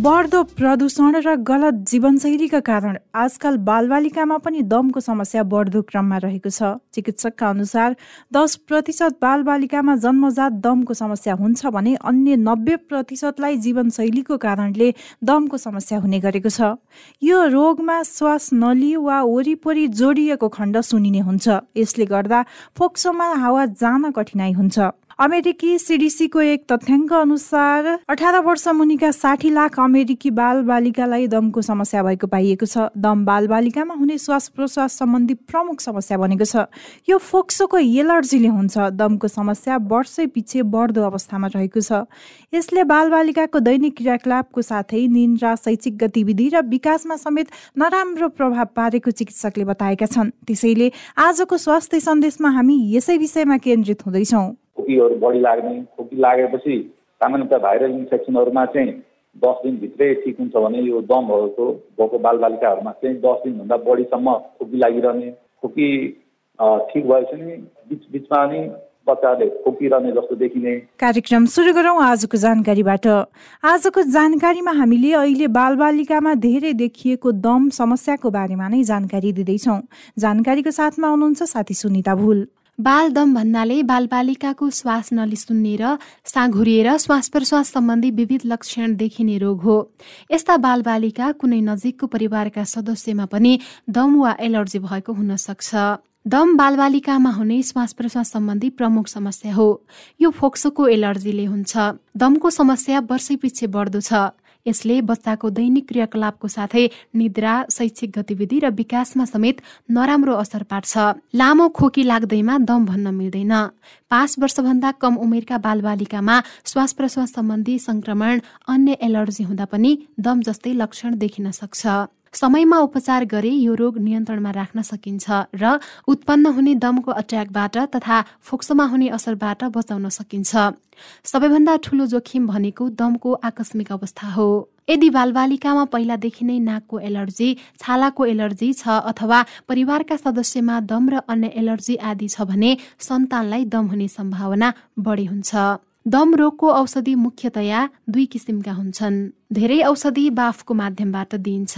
बढ्दो प्रदूषण र गलत जीवनशैलीका कारण आजकल बालबालिकामा पनि दमको समस्या बढ्दो क्रममा रहेको छ। चिकित्सकका अनुसार दस प्रतिशत बालबालिकामा जन्मजात दमको समस्या हुन्छ भने अन्य नब्बे प्रतिशतलाई जीवनशैलीको कारणले दमको समस्या हुने गरेको छ। यो रोगमा श्वास नली वा वरिपरि जोडिएको खण्ड सुनिने हुन्छ। यसले गर्दा फोक्सोमा हावा जान कठिनाई हुन्छ। अमेरिकी सिडिसीको एक तथ्याङ्क अनुसार अठार वर्ष मुनिका साठी लाख अमेरिकी बाल बालिकालाई दमको समस्या भएको पाइएको छ। दम बाल बालिकामा हुने श्वास प्रश्वास सम्बन्धी प्रमुख समस्या बनेको छ। यो फोक्सोको एलर्जीले हुन्छ। दमको समस्या वर्षै पछि बढ्दो अवस्थामा रहेको छ। यसले बालबालिकाको दैनिक क्रियाकलापको साथै निन्द्रा शैक्षिक गतिविधि र विकासमा समेत नराम्रो प्रभाव पारेको चिकित्सकले बताएका छन्। त्यसैले आजको स्वास्थ्य सन्देशमा हामी यसै विषयमा केन्द्रित हुँदैछौँ। खोकीहरू बढी लाग्ने खोकी लागेपछि सामान्यतः भाइरल इन्फेक्सनहरूमा चाहिँ दस दिनभित्रै ठिक हुन्छ भने यो दमहरूको भएको बालबालिकाहरूमा चाहिँ दस दिनभन्दा बढीसम्म खोकी लागिरहने खोकी ठिक भएपछि नि बिच बिचमा नि जस्तो देखिने। कार्यक्रम सुरु गरौँ आजको जानकारीबाट। आजको जानकारीमा हामीले अहिले बालबालिकामा धेरै देखिएको दम समस्याको बारेमा नै जानकारी दिँदैछौँ। जानकारीको साथमा हुनुहुन्छ साथी सुनिता भुल। बालदम भन्नाले बालबालिकाको श्वास नली सुन्निएर साँघुरिएर श्वास प्रश्वास सम्बन्धी विविध लक्षण देखिने रोग हो। यस्ता बालबालिका कुनै नजिकको परिवारका सदस्यमा पनि दम वा एलर्जी भएको हुन सक्छ। दम बालबालिकामा हुने श्वास प्रश्वास सम्बन्धी प्रमुख समस्या हो। यो फोक्सोको एलर्जीले हुन्छ। दमको समस्या वर्षैपछि बढ्दो छ। यसले बच्चाको दैनिक क्रियाकलापको साथै निद्रा शैक्षिक गतिविधि र विकासमा समेत नराम्रो असर पार्छ। लामो खोकी लाग्दैमा दम भन्न मिल्दैन। पाँच वर्षभन्दा कम उमेरका बालबालिकामा श्वास प्रश्वास सम्बन्धी संक्रमण अन्य एलर्जी हुँदा पनि दम जस्तै लक्षण देखिन सक्छ। समयमा उपचार गरे यो रोग नियन्त्रणमा राख्न सकिन्छ र उत्पन्न हुने दमको अट्याकबाट तथा फोक्सोमा हुने असरबाट बचाउन सकिन्छ। सबैभन्दा ठूलो जोखिम भनेको दमको आकस्मिक अवस्था हो। यदि बालबालिकामा पहिलादेखि नै नाकको एलर्जी छालाको एलर्जी छ अथवा परिवारका सदस्यमा दम र अन्य एलर्जी आदि छ भने सन्तानलाई दम हुने सम्भावना बढी हुन्छ। दम रोगको औषधि मुख्यतया दुई किसिमका हुन्छन्। धेरै औषधि बाफको माध्यमबाट दिइन्छ।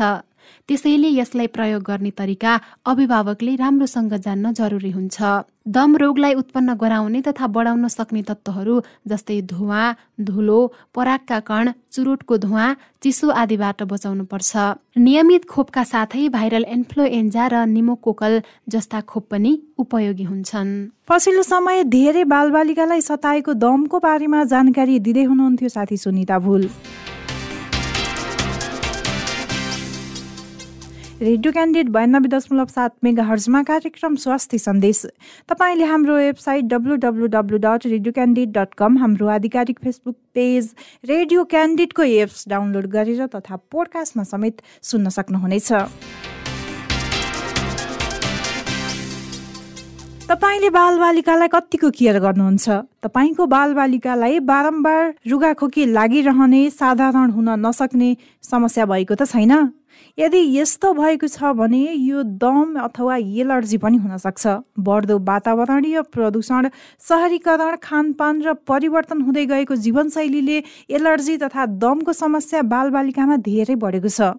त्यसैले यसलाई प्रयोग गर्ने तरिका अभिभावकले राम्रोसँग जान्न जरुरी हुन्छ। दम रोगलाई उत्पन्न गराउने तथा बढाउन सक्ने तत्त्वहरू जस्तै धुवा धुलो परागका कण चुरोटको धुवा चिसो आदिबाट बचाउनु पर्छ नियमित खोपका साथै भाइरल इन्फ्लुएन्जा र निमोकोकल जस्ता खोप पनि उपयोगी हुन्छन्। पछिल्लो समय धेरै बालबालिकालाई सताएको दमको बारेमा जानकारी दिँदै हुनुहुन्थ्यो साथी सुनिता भुल। रेडियो क्यान्डिडेट बयानब्बे दशमलव सात मेगा हर्जमा कार्यक्रम स्वास्थ्य सन्देश। तपाईँले हाम्रो website W W W dot radio candidate dot com हाम्रो आधिकारिक फेसबुक पेज रेडियो क्यान्डिडेटको एप्स डाउनलोड गरेर तथा पोडकास्टमा समेत सुन्न सक्नुहुनेछ। तपाईँले बालबालिकालाई कतिको केयर गर्नुहुन्छ? तपाईँको बालबालिकालाई बारम्बार रुगाखोकी लागिरहने साधारण हुन नसक्ने समस्या भएको त छैन? यदि यस्तो भएको छ भने यो दम अथवा एलर्जी पनि हुनसक्छ बढ्दो वातावरणीय प्रदूषण सहरीकरण खानपान र परिवर्तन हुँदै गएको जीवनशैलीले एलर्जी तथा दमको समस्या बालबालिकामा धेरै बढेको छ।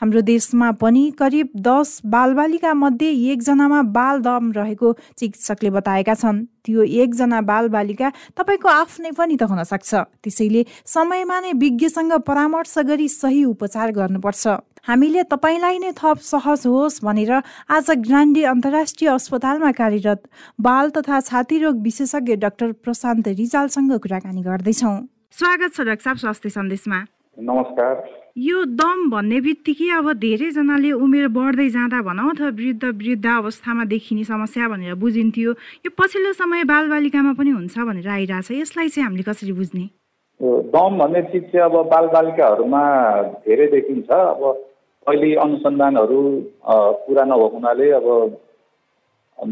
हाम्रो देशमा पनि करिब दस बालबालिका मध्ये एकजनामा बाल दम रहेको चिकित्सकले बताएका छन्। त्यो एकजना बालबालिका तपाईँको आफ्नै पनि त हुन सक्छ। त्यसैले समयमा नै विज्ञसँग परामर्श गरी सही उपचार गर्नुपर्छ। हामीले तपाईँलाई नै थप सहज होस् भनेर आज ग्रान्डी अन्तर्राष्ट्रिय अस्पतालमा कार्यरत बाल तथा छाती रोग विशेषज्ञ डाक्टर प्रशान्त रिजालसँग कुराकानी गर्दैछौँ। स्वागत छ डाक्टर साहब स्वास्थ्य सन्देशमा। नमस्कार। यो दम भन्ने बित्तिकै अब धेरैजनाले उमेर बढ्दै जाँदा भनौँ अथवा वृद्ध वृद्ध अवस्थामा देखिने समस्या भनेर बुझिन्थ्यो। यो पछिल्लो समय बालबालिकामा पनि हुन्छ भनेर आइरहेछ। यसलाई चाहिँ हामीले कसरी बुझ्ने? दम भन्ने चिज चाहिँ अब बालबालिकाहरूमा धेरै देखिन्छ। अब अहिले अनुसन्धानहरू पुरा नभएको हुनाले अब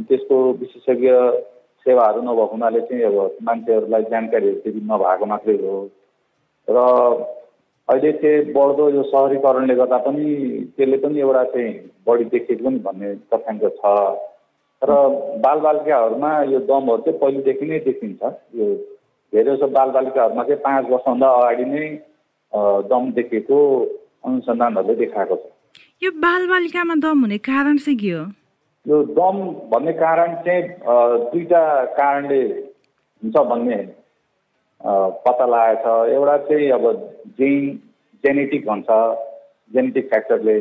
त्यसको विशेषज्ञ सेवाहरू नभएको हुनाले चाहिँ अब मान्छेहरूलाई जानकारीहरू त्यति नभएको मात्रै हो। र अहिले चाहिँ बढ्दो यो सहरीकरणले गर्दा पनि त्यसले पनि एउटा चाहिँ बढी देखिएको पनि भन्ने तथ्याङ्क छ। र बालबालिकाहरूमा यो दमहरू चाहिँ पहिलेदेखि नै देखिन्छ। यो धेरै जसो बालबालिकाहरूमा चाहिँ पाँच वर्षभन्दा अगाडि नै दम देखेको अनुसन्धानहरूले देखाएको छ। यो बालबालिकामा दम हुने कारण चाहिँ के हो? यो दम भन्ने कारण चाहिँ दुईवटा कारणले हुन्छ भन्ने पत्ता लागेको छ। एउटा चाहिँ अब जिन जेनेटिक भन्छ। जेनेटिक फ्याक्टरले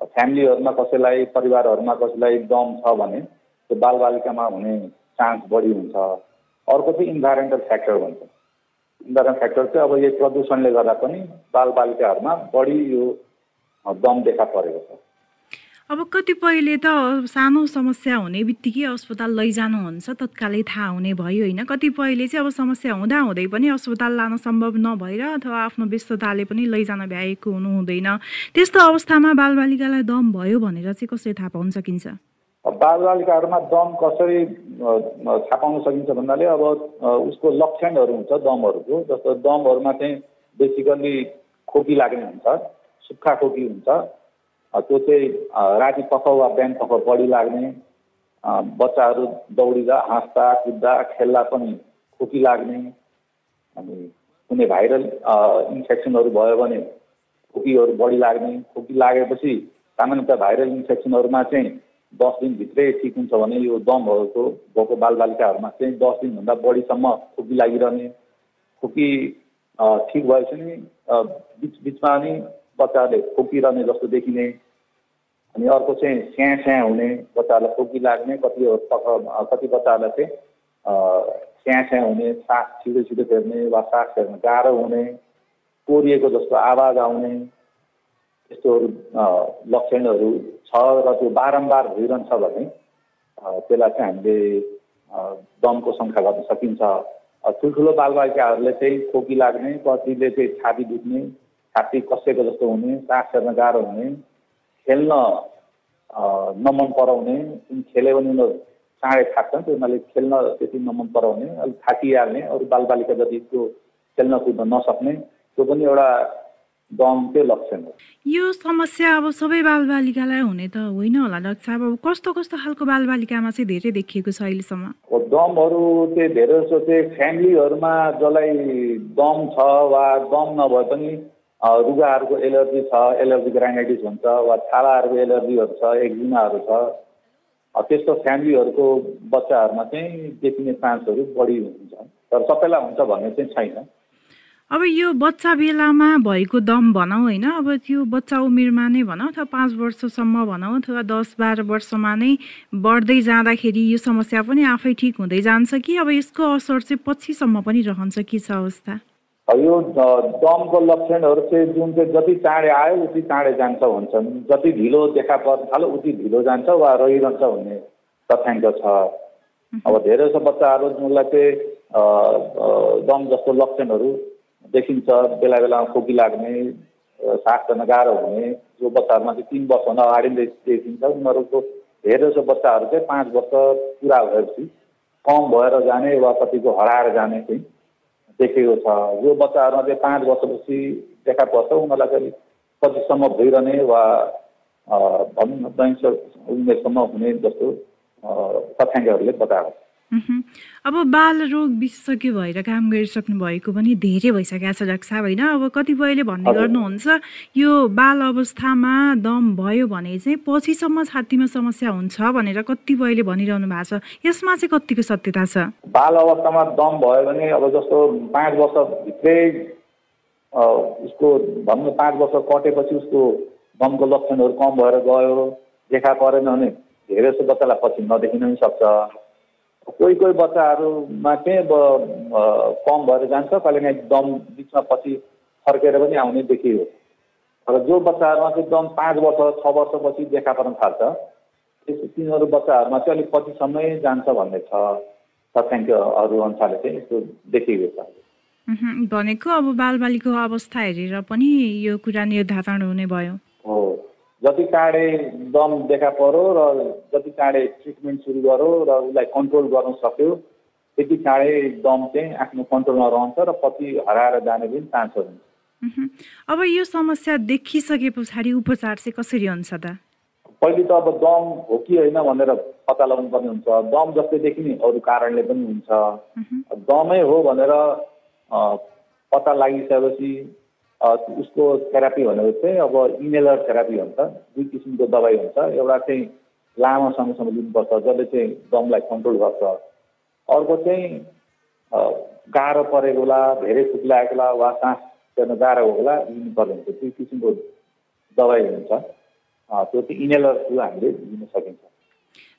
फ्यामिलीहरूमा कसैलाई परिवारहरूमा कसैलाई दम छ भने त्यो बालबालिकामा हुने चान्स बढी हुन्छ। अर्को चाहिँ इन्भाइरोमेन्टल फ्याक्टर भन्छ। इन्भाइरोमेन्ट फ्याक्टर चाहिँ अब यो प्रदूषणले गर्दा पनि बालबालिकाहरूमा बढी यो दम देखा परेको छ। अब कतिपयले त सानो समस्या हुने बित्तिकै अस्पताल लैजानुहुन्छ तत्कालै थाहा हुने भयो होइन। कतिपयले चाहिँ अब समस्या हुँदा हुँदै पनि अस्पताल लान सम्भव नभएर अथवा आफ्नो व्यस्तताले पनि लैजान भ्याएको हुनु हुँदैन त्यस्तो अवस्थामा बालबालिकालाई दम भयो भनेर चाहिँ कसरी थाहा पाउन सकिन्छ? बालबालिकाहरूमा दम कसरी थाहा पाउन सकिन्छ भन्नाले अब उसको लक्षणहरू हुन्छ दमहरूको जस्तो दमहरूमा चाहिँ बेसिकल्ली खोकी लाग्ने हुन्छ सुक्खा खोकी हुन्छ त्यो चाहिँ राति पख वा बिहान पख बढी लाग्ने बच्चाहरू दौडिँदा हाँस्दा कुद्दा खेल्दा पनि खोकी लाग्ने अनि कुनै भाइरल इन्फेक्सनहरू भयो भने खोकीहरू बढी लाग्ने खोकी लागेपछि सामान्यतः भाइरल इन्फेक्सनहरूमा चाहिँ दस दिनभित्रै ठिक हुन्छ भने यो दमहरूको भएको बालबालिकाहरूमा चाहिँ दस दिनभन्दा बढीसम्म खोकी लागिरहने खोकी ठिक भएपछि नि बिच बिचमा नि बच्चाहरूले खोकिरहने जस्तो देखिने अनि अर्को चाहिँ स्या स्या हुने बच्चाहरूलाई खोकी लाग्ने कति कति बच्चाहरूलाई चाहिँ स्या स्या हुने सास छिटो छिटो फेर्ने वा सास फेर्न गाह्रो हुने कोरिएको जस्तो आवाज आउने यस्तोहरू लक्षणहरू छ र त्यो बारम्बार भइरहन्छ भने त्यसलाई चाहिँ हामीले दमको सङ्ख्या गर्न सकिन्छ। ठुल्ठुलो बालबालिकाहरूले चाहिँ खोकी लाग्ने कतिले चाहिँ छाती दुख्ने छाती कसेको जस्तो हुने सास फेर्न गाह्रो हुने खेल्न नमन पराउने खेल्यो भने उनीहरू चाँडै थाक्छन् त्यो उनीहरूले खेल्न त्यति नमन पराउने अलिक थाकिहाल्ने अरू बालबालिका जति त्यो खेल्न कुद्न नसक्ने त्यो पनि एउटा दमकै लक्षण हो। यो समस्या अब सबै बालबालिकालाई हुने त होइन होला डाक्टर साहब। अब कस्तो कस्तो खालको बालबालिकामा चाहिँ धेरै देखिएको छ अहिलेसम्म? दमहरू चाहिँ धेरै जस्तो चाहिँ फ्यामिलीहरूमा जसलाई दम छ वा दम नभए पनि रुगाहरूको एलर्जी छ एलर्जी ग्राइनाइटिस भन्छ वा छालाहरूको एलर्जीहरू छ एक्जिमाहरू छ त्यस्तो फ्यामिलीहरूको बच्चाहरूमा चाहिँ देखिने चान्सहरू बढी हुन्छ। तर सबैलाई हुन्छ भन्ने चाहिँ छैन। अब यो बच्चा बेलामा भएको दम भनौँ होइन अब त्यो बच्चा उमेरमा नै भनौँ अथवा पाँच वर्षसम्म भनौँ अथवा दस बाह्र वर्षमा नै बढ्दै जाँदाखेरि यो समस्या पनि आफै ठिक हुँदै जान्छ कि अब यसको असर चाहिँ पछिसम्म पनि रहन्छ के छ अवस्था? यो दमको लक्षणहरू चाहिँ जुन चाहिँ जति चाँडै आयो उति चाँडै जान्छ भन्छन् जति ढिलो देखा पर्न थाल्यो उति ढिलो जान्छ वा रहिरहन्छ भन्ने तथ्याङ्क छ। अब धेरै जस्तो बच्चाहरू जुनलाई चाहिँ दम जस्तो लक्षणहरू देखिन्छ बेला बेलामा खोकी लाग्ने सास गर्न गाह्रो हुने जो बच्चाहरूमा चाहिँ तिन वर्षभन्दा अगाडि देखिन्छ। उनीहरूको धेरै जस्तो बच्चाहरू चाहिँ पाँच वर्ष पुरा भएपछि कम भएर जाने वा कतिको हराएर जाने चाहिँ देखेको छ। यो बच्चाहरूमा चाहिँ पाँच वर्षपछि देखा पर्छ। उनीहरूलाई चाहिँ पछिसम्म भइरहने वा भनौँ न दैनिक उमेरसम्म हुने जस्तो तथ्याङ्कहरूले बताएको छ। अब बाल रोग विशेषज्ञ भएर काम गरिसक्नु भएको पनि धेरै भइसकेको छ डाक्टर साहब होइन। अब कतिपयले भन्ने गर्नुहुन्छ यो बाल अवस्थामा दम भयो भने चाहिँ पछिसम्म छातीमा समस्या हुन्छ भनेर कतिपयले भनिरहनु भएको छ। यसमा चाहिँ कतिको सत्यता छ? बाल अवस्थामा दम भयो भने अब जस्तो पाँच वर्षभित्रै उसको भनौँ पाँच वर्ष कटेपछि उसको दमको लक्षणहरू कम भएर गयो। देखा परेन भने धेरै जस्तो बच्चालाई पछि नदेखिन पनि सक्छ। कोही कोही बच्चाहरूमा चाहिँ अब कम भएर जान्छ कहिले काहीँ दम बिचमा पछि फर्केर पनि आउने देखियो। र जो बच्चाहरूमा चाहिँ एकदम पाँच वर्ष छ वर्षपछि देखा पर्न थाल्छ त्यस तिनीहरू बच्चाहरूमा चाहिँ अलिक पछिसम्मै जान्छ भन्ने छ तथ्याङ्कहरू अनुसारले चाहिँ यस्तो देखिएको छ। भनेको अब बालबालिको अवस्था हेरेर पनि यो कुरा निर्धारण हुने भयो। हो। जति चाँडै दम देखा पऱ्यो र जति चाँडै ट्रिटमेन्ट सुरु गऱ्यो र उसलाई कन्ट्रोल गर्न सक्यो त्यति चाँडै दम चाहिँ आफ्नो कन्ट्रोलमा रहन्छ र पछि हराएर जाने पनि चान्सहरू हुन्छ। अब यो समस्या देखिसके पछाडि उपचार चाहिँ कसरी हुन्छ त? पहिले त अब दम हो कि होइन भनेर पत्ता लगाउनु पर्ने हुन्छ। दम जस्तै देखिने अरू कारणले पनि हुन्छ। दमै हो भनेर पत्ता लागिसकेपछि उसको थेरापी भनेको चाहिँ अब इनेलर थेरापी भन्छ दुई किसिमको दबाई हुन्छ। एउटा चाहिँ लामो समयसम्म लिनुपर्छ जसले चाहिँ दमलाई कन्ट्रोल गर्छ। अर्को चाहिँ गाह्रो परेको बेला धेरै बेला वा सास गर्न गाह्रो होला लिनुपर्ने हुन्छ। त्यो किसिमको दबाई हुन्छ। त्यो चाहिँ इनेलर थियो हामीले लिन सकिन्छ।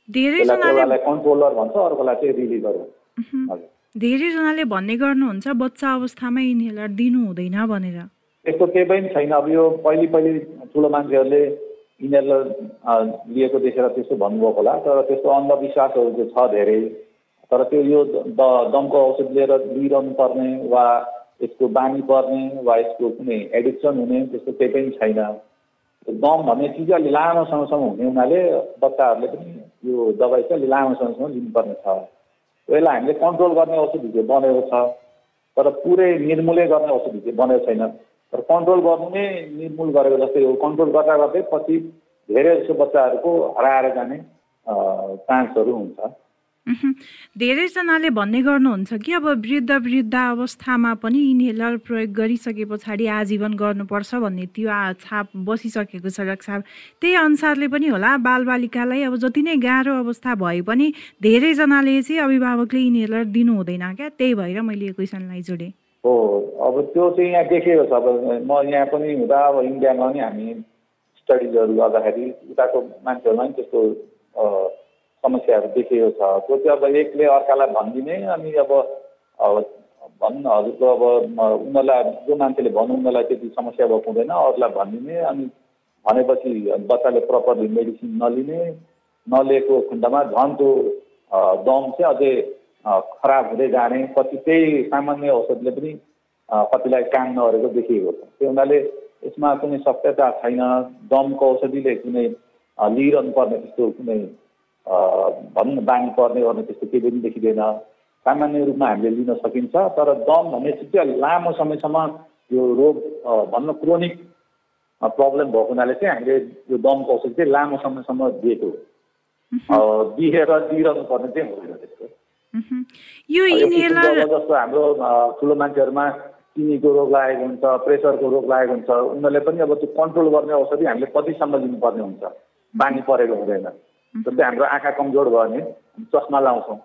धेरैजनालाई कन्ट्रोलर भन्छ अर्कोलाई चाहिँ रिलिभर भन्छ धेरैजनाले भन्ने गर्नुहुन्छ बच्चा अवस्थामा इनहेलर दिनु हुँदैन भनेर। यस्तो केही पनि छैन। अब यो पहिले पहिले ठुलो मान्छेहरूले इनहेलर लिएको देखेर त्यस्तो भन्नुभएको होला तर त्यस्तो अन्धविश्वासहरू चाहिँ छ धेरै। तर त्यो यो दमको औषध लिएर लिइरहनु पर्ने वा यसको बानी पर्ने वा यसको कुनै एडिक्सन हुने त्यस्तो केही पनि छैन। दम भन्ने चिज अलि लामो समयसम्म हुने हुनाले बच्चाहरूले पनि यो दबाई चाहिँ अलि लामो समयसम्म लिनुपर्ने छ। यसलाई हामीले कन्ट्रोल गर्ने औषधि चाहिँ बनेको छ। तर पुरै निर्मूलै गर्ने औषधि चाहिँ बनेको छैन। तर कन्ट्रोल गर्नु नै निर्मूल गरेको जस्तै हो। कन्ट्रोल गर्दा गर्दै पछि धेरै जस्तो बच्चाहरूको हराएर जाने चान्सहरू हुन्छ। धेरैजनाले भन्ने गर्नुहुन्छ कि अब वृद्ध वृद्ध अवस्थामा पनि इन्हेलर प्रयोग गरिसके पछाडि आजीवन गर्नुपर्छ भन्ने त्यो छाप बसिसकेको छ रक्षाप त्यही अनुसारले पनि होला बालबालिकालाई अब जति नै गाह्रो अवस्था भए पनि धेरैजनाले चाहिँ अभिभावकले इन्हेलर दिनु हुँदैन क्या? त्यही भएर मैले यो क्वेसनलाई जोडेँ। हो अब त्यो चाहिँ यहाँ देखेको छ अब म यहाँ पनि हुँदा अब इन्डियामा पनि हामी स्टडिजहरू गर्दाखेरि उताको मान्छेहरूमा पनि त्यस्तो समस्याहरू देखिएको छ। त्यो चाहिँ अब एकले अर्कालाई भनिदिने अनि अब भनौँ न हजुरको अब उनीहरूलाई जो मान्छेले भन्नु उनीहरूलाई त्यति समस्या भएको हुँदैन अरूलाई भनिदिने अनि भनेपछि बच्चाले प्रपरली मेडिसिन नलिने नलिएको खण्डमा झन् त्यो दम चाहिँ अझै खराब हुँदै जाने पछि त्यही सामान्य औषधले पनि कतिलाई काम नगरेको देखिएको छ। त्यो हुनाले यसमा कुनै सत्यता छैन। दमको औषधिले कुनै लिइरहनु पर्ने त्यस्तो कुनै भनौँ न बानी पर्ने गर्ने त्यस्तो केही पनि देखिँदैन। सामान्य रूपमा हामीले लिन सकिन्छ तर दम भन्ने चिज चाहिँ लामो समयसम्म यो रोग भन्न क्रोनिक प्रब्लम भएको हुनाले चाहिँ हामीले यो दमको औषध चाहिँ लामो समयसम्म दिएको दिएर दिइरहनु पर्ने चाहिँ हुँदैन त्यस्तो। जस्तो हाम्रो ठुलो मान्छेहरूमा चिनीको रोग लागेको हुन्छ प्रेसरको रोग लागेको हुन्छ उनीहरूले पनि अब त्यो कन्ट्रोल गर्ने औषधि हामीले कतिसम्म दिनुपर्ने हुन्छ। बानी परेको हुँदैन। जस्तै हाम्रो आँखा कमजोर भयो भने चस्मा लाउँछौँ।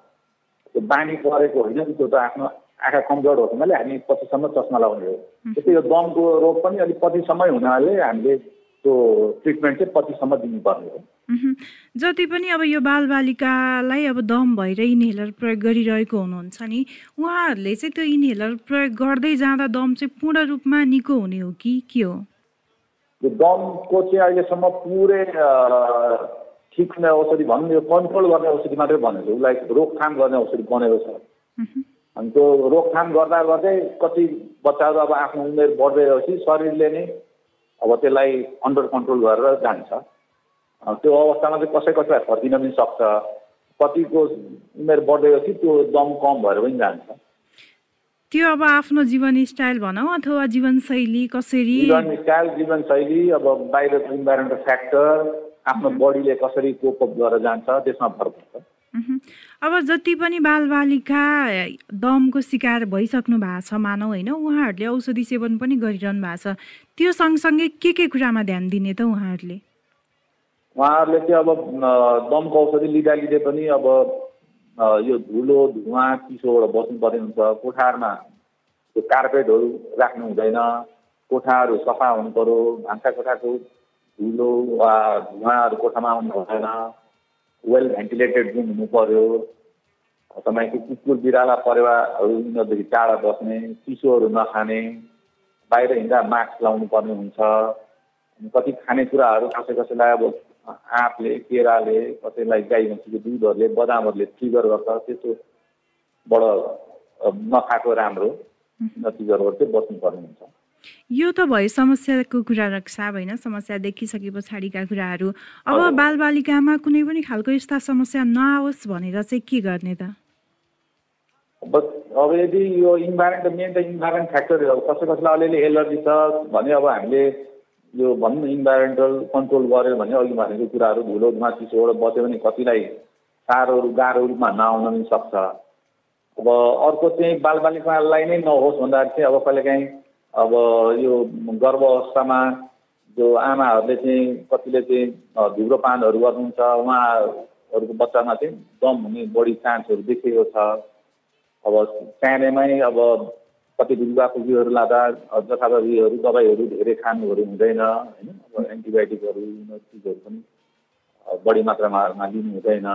त्यो बानी परेको होइन त्यो त आफ्नो आँखा कमजोर भएको हुनाले हामी पछिसम्म चस्मा लगाउने हो। त्यस्तै यो दमको रोग पनि अलिक पछिसम्मै हुनाले हामीले त्यो ट्रिटमेन्ट चाहिँ पछिसम्म दिनुपर्ने हो। जति पनि अब यो बालबालिकालाई अब दम भएर इन्हेलर प्रयोग गरिरहेको हुनुहुन्छ नि उहाँहरूले चाहिँ त्यो इन्हेलर प्रयोग गर्दै जाँदा दम चाहिँ पूर्ण रूपमा निको हुने हो कि के हो? यो दमको चाहिँ अहिलेसम्म पुरै ठिक हुने औषधि भनौँ यो कन्ट्रोल गर्ने औषधि मात्रै भनेको उसलाई रोकथाम गर्ने औषधि बनेको छ। अनि त्यो रोकथाम गर्दा गर्दै कति बच्चाहरू अब आफ्नो उमेर बढ्दै गएपछि शरीरले नै अब त्यसलाई अन्डर कन्ट्रोल गरेर जान्छ। त्यो अवस्थामा चाहिँ कसै कसैलाई फर्किन पनि सक्छ। कतिको उमेर बढ्दै गएपछि त्यो दम कम भएर पनि जान्छ। त्यो अब आफ्नो जीवनस्टाइल भनौँ अथवा जीवनशैली कसरी? जीवनस्टाइल जीवनशैली अब बाहिरको इन्भाइरोमेन्टल फ्याक्टर आफ्नो बडीले कसरी कोपअप गरेर जान्छ त्यसमा भर पर्छ अब जति पनि बालबालिका दमको शिकार भइसक्नु भएको छ मानौ होइन उहाँहरूले औषधि सेवन पनि गरिरहनु भएको छ। त्यो सँगसँगै के के कुरामा ध्यान दिने त उहाँहरूले? उहाँहरूले चाहिँ अब दमको औषधि लिँदा लिँदै पनि अब यो धुलो धुवा चिसोबाट बस्नुपर्ने हुन्छ। कोठारमा कार्पेटहरू राख्नु हुँदैन। कोठाहरू सफा हुनु पऱ्यो भान्सा कोठाको धुलो वा धुवाहरू कोठामा आउनु भएन वेल भेन्टिलेटेड रुम हुनु पऱ्यो तपाईँको कुकुर बिराला परेवाहरू यिनीहरूदेखि टाढा बस्ने चिसोहरू नखाने बाहिर हिँड्दा मास्क लाउनु पर्ने हुन्छ। कति खानेकुराहरू कसै कसैलाई अब आँपले केराले कसैलाई गाई भैँसीको दुधहरूले बदामहरूले ट्रिगर गर्छ त्यस्तोबाट नखाएको राम्रो नतिजहरूबाट चाहिँ बस्नुपर्ने हुन्छ। यो त भयो समस्याको कुरा रक्षा होइन समस्या देखिसके पछाडिका कुराहरू। अब बालबालिकामा कुनै पनि खालको यस्ता समस्या नआओस् भनेर चाहिँ के गर्ने त? अब यदि यो इन्भाइरोमेन्ट मेन त इन्भाइरोमेन्ट फ्याक्टरहरू कसै कसैलाई अलिअलि एलर्जी छ भने अब हामीले यो भनौँ न इन्भाइरोमेन्टल कन्ट्रोल गऱ्यो भने अघि भनेको कुराहरू धुलो धुवा चिसोबाट बच्यो भने कतिलाई साह्रो गाह्रो रूपमा नआउन पनि सक्छ। अब अर्को चाहिँ बालबालिकालाई नै नहोस् भन्दाखेरि चाहिँ अब कहिलेकाहीँ अब यो गर्भ अवस्थामा जो आमाहरूले चाहिँ कतिले चाहिँ धुम्रोपानहरू गर्नुहुन्छ उहाँहरूको बच्चामा चाहिँ दम हुने बढी चान्सहरू देखिएको छ। अब सानैमै अब कति खुर्कीहरू लाँदा जथाभावीहरू दबाईहरू धेरै खानुहरू हुँदैन होइन? अब एन्टिबायोटिकहरू यिनीहरू चिजहरू पनि बढी मात्रामा लिनु हुँदैन।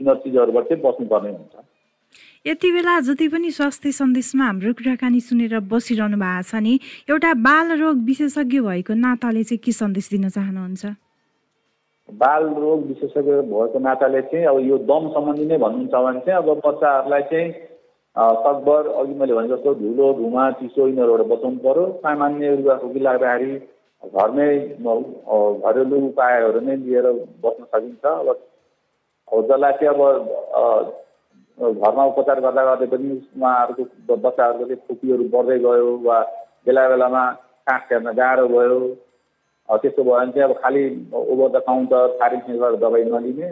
यिनीहरू चिजहरूबाट चाहिँ बस्नुपर्ने हुन्छ। यति बेला जति पनि स्वास्थ्य सन्देशमा हाम्रो कुराकानी सुनेर बसिरहनु भएको छ नि एउटा बाल रोग विशेषज्ञ भएको नाताले चाहिँ के सन्देश दिन चाहनुहुन्छ? बाल रोग विशेषज्ञ भएको नाताले चाहिँ अब यो दम सम्बन्धी नै भन्नुहुन्छ भने चाहिँ अब बच्चाहरूलाई चाहिँ सकभर अघि मैले भने जस्तो धुलो धुवा चिसो यिनीहरूबाट बचाउनु पऱ्यो सामान्य रुगाखोकी लाग्दाखेरि घरमै घरेलु उपायहरू नै लिएर बस्न सकिन्छ। अब जसलाई चाहिँ अब घरमा उपचार गर्दा गर्दै पनि उहाँहरूको बच्चाहरूको चाहिँ खोकीहरू बढ्दै गयो वा बेला बेलामा काँस हेर्न गाह्रो भयो। त्यस्तो भयो भने चाहिँ अब खालि ओभर द काउन्टर फार्मेसीबाट दबाई नलिने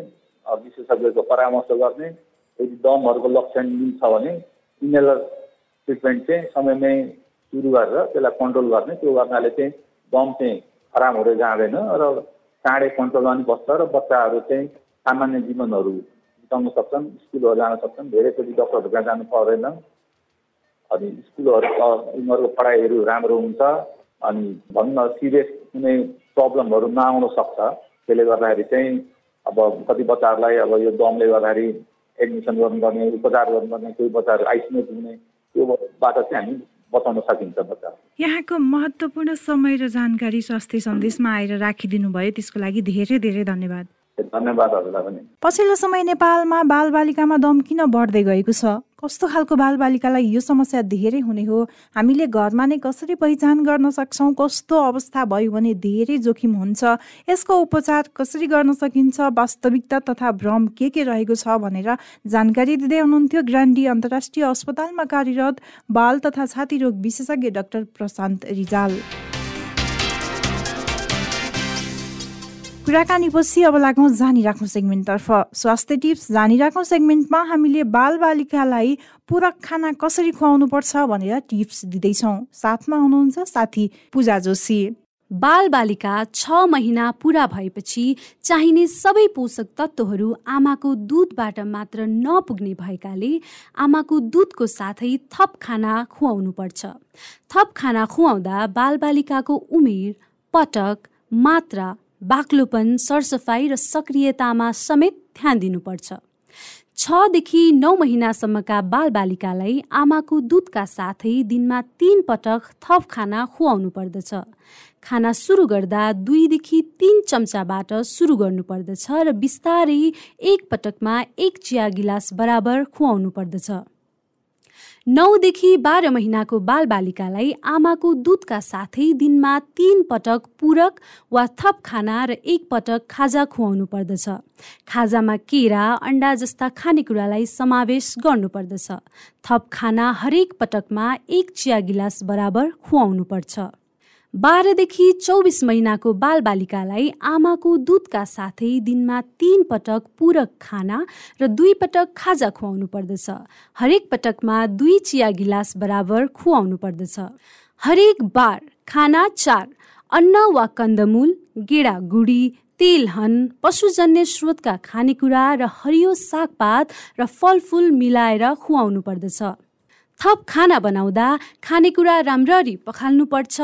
विशेषज्ञको परामर्श गर्ने। यदि दमहरूको लक्षण मिल्छ भने इनेलर ट्रिटमेन्ट चाहिँ समयमै सुरु गरेर त्यसलाई कन्ट्रोल गर्ने। त्यो गर्नाले चाहिँ दम चाहिँ खराब हुँदै जाँदैन र चाँडै कन्ट्रोलमा पनि बस्छ र बच्चाहरू चाहिँ सामान्य जीवनहरू बिताउन सक्छन् स्कुलहरू जान सक्छन् धेरैचोटि डक्टरहरू कहाँ जानु पर्दैन अनि स्कुलहरू उनीहरूको पढाइहरू राम्रो हुन्छ अनि भनौँ न सिरियस कुनै प्रब्लमहरू नआउन सक्छ। त्यसले गर्दाखेरि चाहिँ अब कति बच्चाहरूलाई अब यो दमले गर्दाखेरि एडमिसन गर्नुपर्ने उपचार गर्नुपर्ने कोही बच्चाहरू आइसियुमा पुग्ने त्योबाट चाहिँ हामी बचाउन सकिन्छ बच्चा यहाँको महत्त्वपूर्ण समय र जानकारी स्वास्थ्य सन्देशमा आएर राखिदिनु भयो त्यसको लागि धेरै धेरै धन्यवाद। धन्यवाद हजुरलाई पनि। पछिल्लो समय नेपालमा बालबालिकामा दम किन बढ्दै गएको छ? कस्तो खालको बालबालिकालाई यो समस्या धेरै हुने हो? हामीले घरमा नै कसरी पहिचान गर्न सक्छौँ? कस्तो अवस्था भयो भने धेरै जोखिम हुन्छ? यसको उपचार कसरी गर्न सकिन्छ? वास्तविकता तथा भ्रम के के रहेको छ भनेर जानकारी दिँदै हुनुहुन्थ्यो ग्रान्डी अन्तर्राष्ट्रिय अस्पतालमा कार्यरत बाल तथा छाती रोग विशेषज्ञ डाक्टर प्रशान्त रिजाल। कुराकानीपछि अब लागौँ जानिराख्नु सेगमेन्टतर्फ स्वास्थ्य टिप्स। जानिराख्नु सेगमेन्टमा हामीले बालबालिकालाई पूरक खाना कसरी खुवाउनु पर्छ भनेर टिप्स दिँदैछौँ। साथमा हुनुहुन्छ साथी पूजा जोशी। बाल बालिका छ महिना पुरा भएपछि चाहिने सबै पोषक तत्त्वहरू आमाको दुधबाट मात्र नपुग्ने भएकाले आमाको दुधको साथै थप खाना खुवाउनु पर्छ थप खाना खुवाउँदा बालबालिकाको उमेर पटक मात्रा बाक्लोपन सरसफाइ र सक्रियतामा समेत ध्यान दिनुपर्छ। छदेखि नौ महिनासम्मका बालबालिकालाई आमाको दुधका साथै दिनमा तीन पटक थप खाना खुवाउनु पर्दछ। खाना सुरु गर्दा दुईदेखि तिन चम्चाबाट सुरु गर्नुपर्दछ र बिस्तारै एक पटकमा एक चिया गिलास बराबर खुवाउनु पर्दछ। नौदेखि बाह्र महिनाको बालबालिकालाई आमाको दुधका साथै दिनमा तीन पटक पूरक वा थप खाना र एक पटक खाजा खुवाउनु पर्दछ। खाजामा केरा अन्डा जस्ता खानेकुरालाई समावेश गर्नुपर्दछ थप खाना हरेक पटकमा एक चिया गिलास बराबर खुवाउनु पर्छ। बाह्रदेखि चौबिस महिनाको बालबालिकालाई आमाको दुधका साथै दिनमा तीन पटक पूरक खाना र दुई पटक खाजा खुवाउनु पर्दछ। हरेक पटकमा दुई चिया गिलास बराबर खुवाउनु पर्दछ। हरेक बार खाना चार अन्न वा कन्दमूल गेडागुडी तेलहन पशुजन्य स्रोतका खानेकुरा र हरियो सागपात र फलफुल मिलाएर खुवाउनु पर्दछ। थप खाना बनाउँदा खानेकुरा राम्ररी पखाल्नुपर्छ।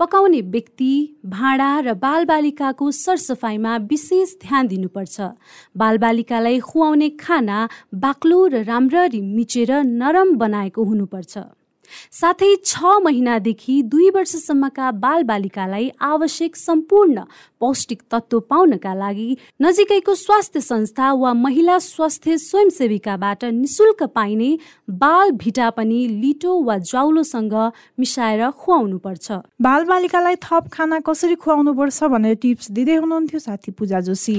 पकाउने व्यक्ति भाँडा र बालबालिकाको सरसफाइमा विशेष ध्यान दिनुपर्छ। बालबालिकालाई खुवाउने खाना बाक्लो र राम्ररी मिचेर नरम बनाएको हुनुपर्छ। साथै छ महिनादेखि दुई वर्षसम्मका बालबालिकालाई आवश्यक सम्पूर्ण पौष्टिक तत्त्व पाउनका लागि नजिकैको स्वास्थ्य संस्था वा महिला स्वास्थ्य स्वयंसेविकाबाट निशुल्क पाइने बाल भिटा पनि लिटो वा जाउलोसँग मिसाएर खुवाउनु पर्छ बालबालिकालाई थप खाना कसरी खुवाउनु पर्छ भनेर टिप्स दिँदै हुनुहुन्थ्यो साथी पूजा जोशी।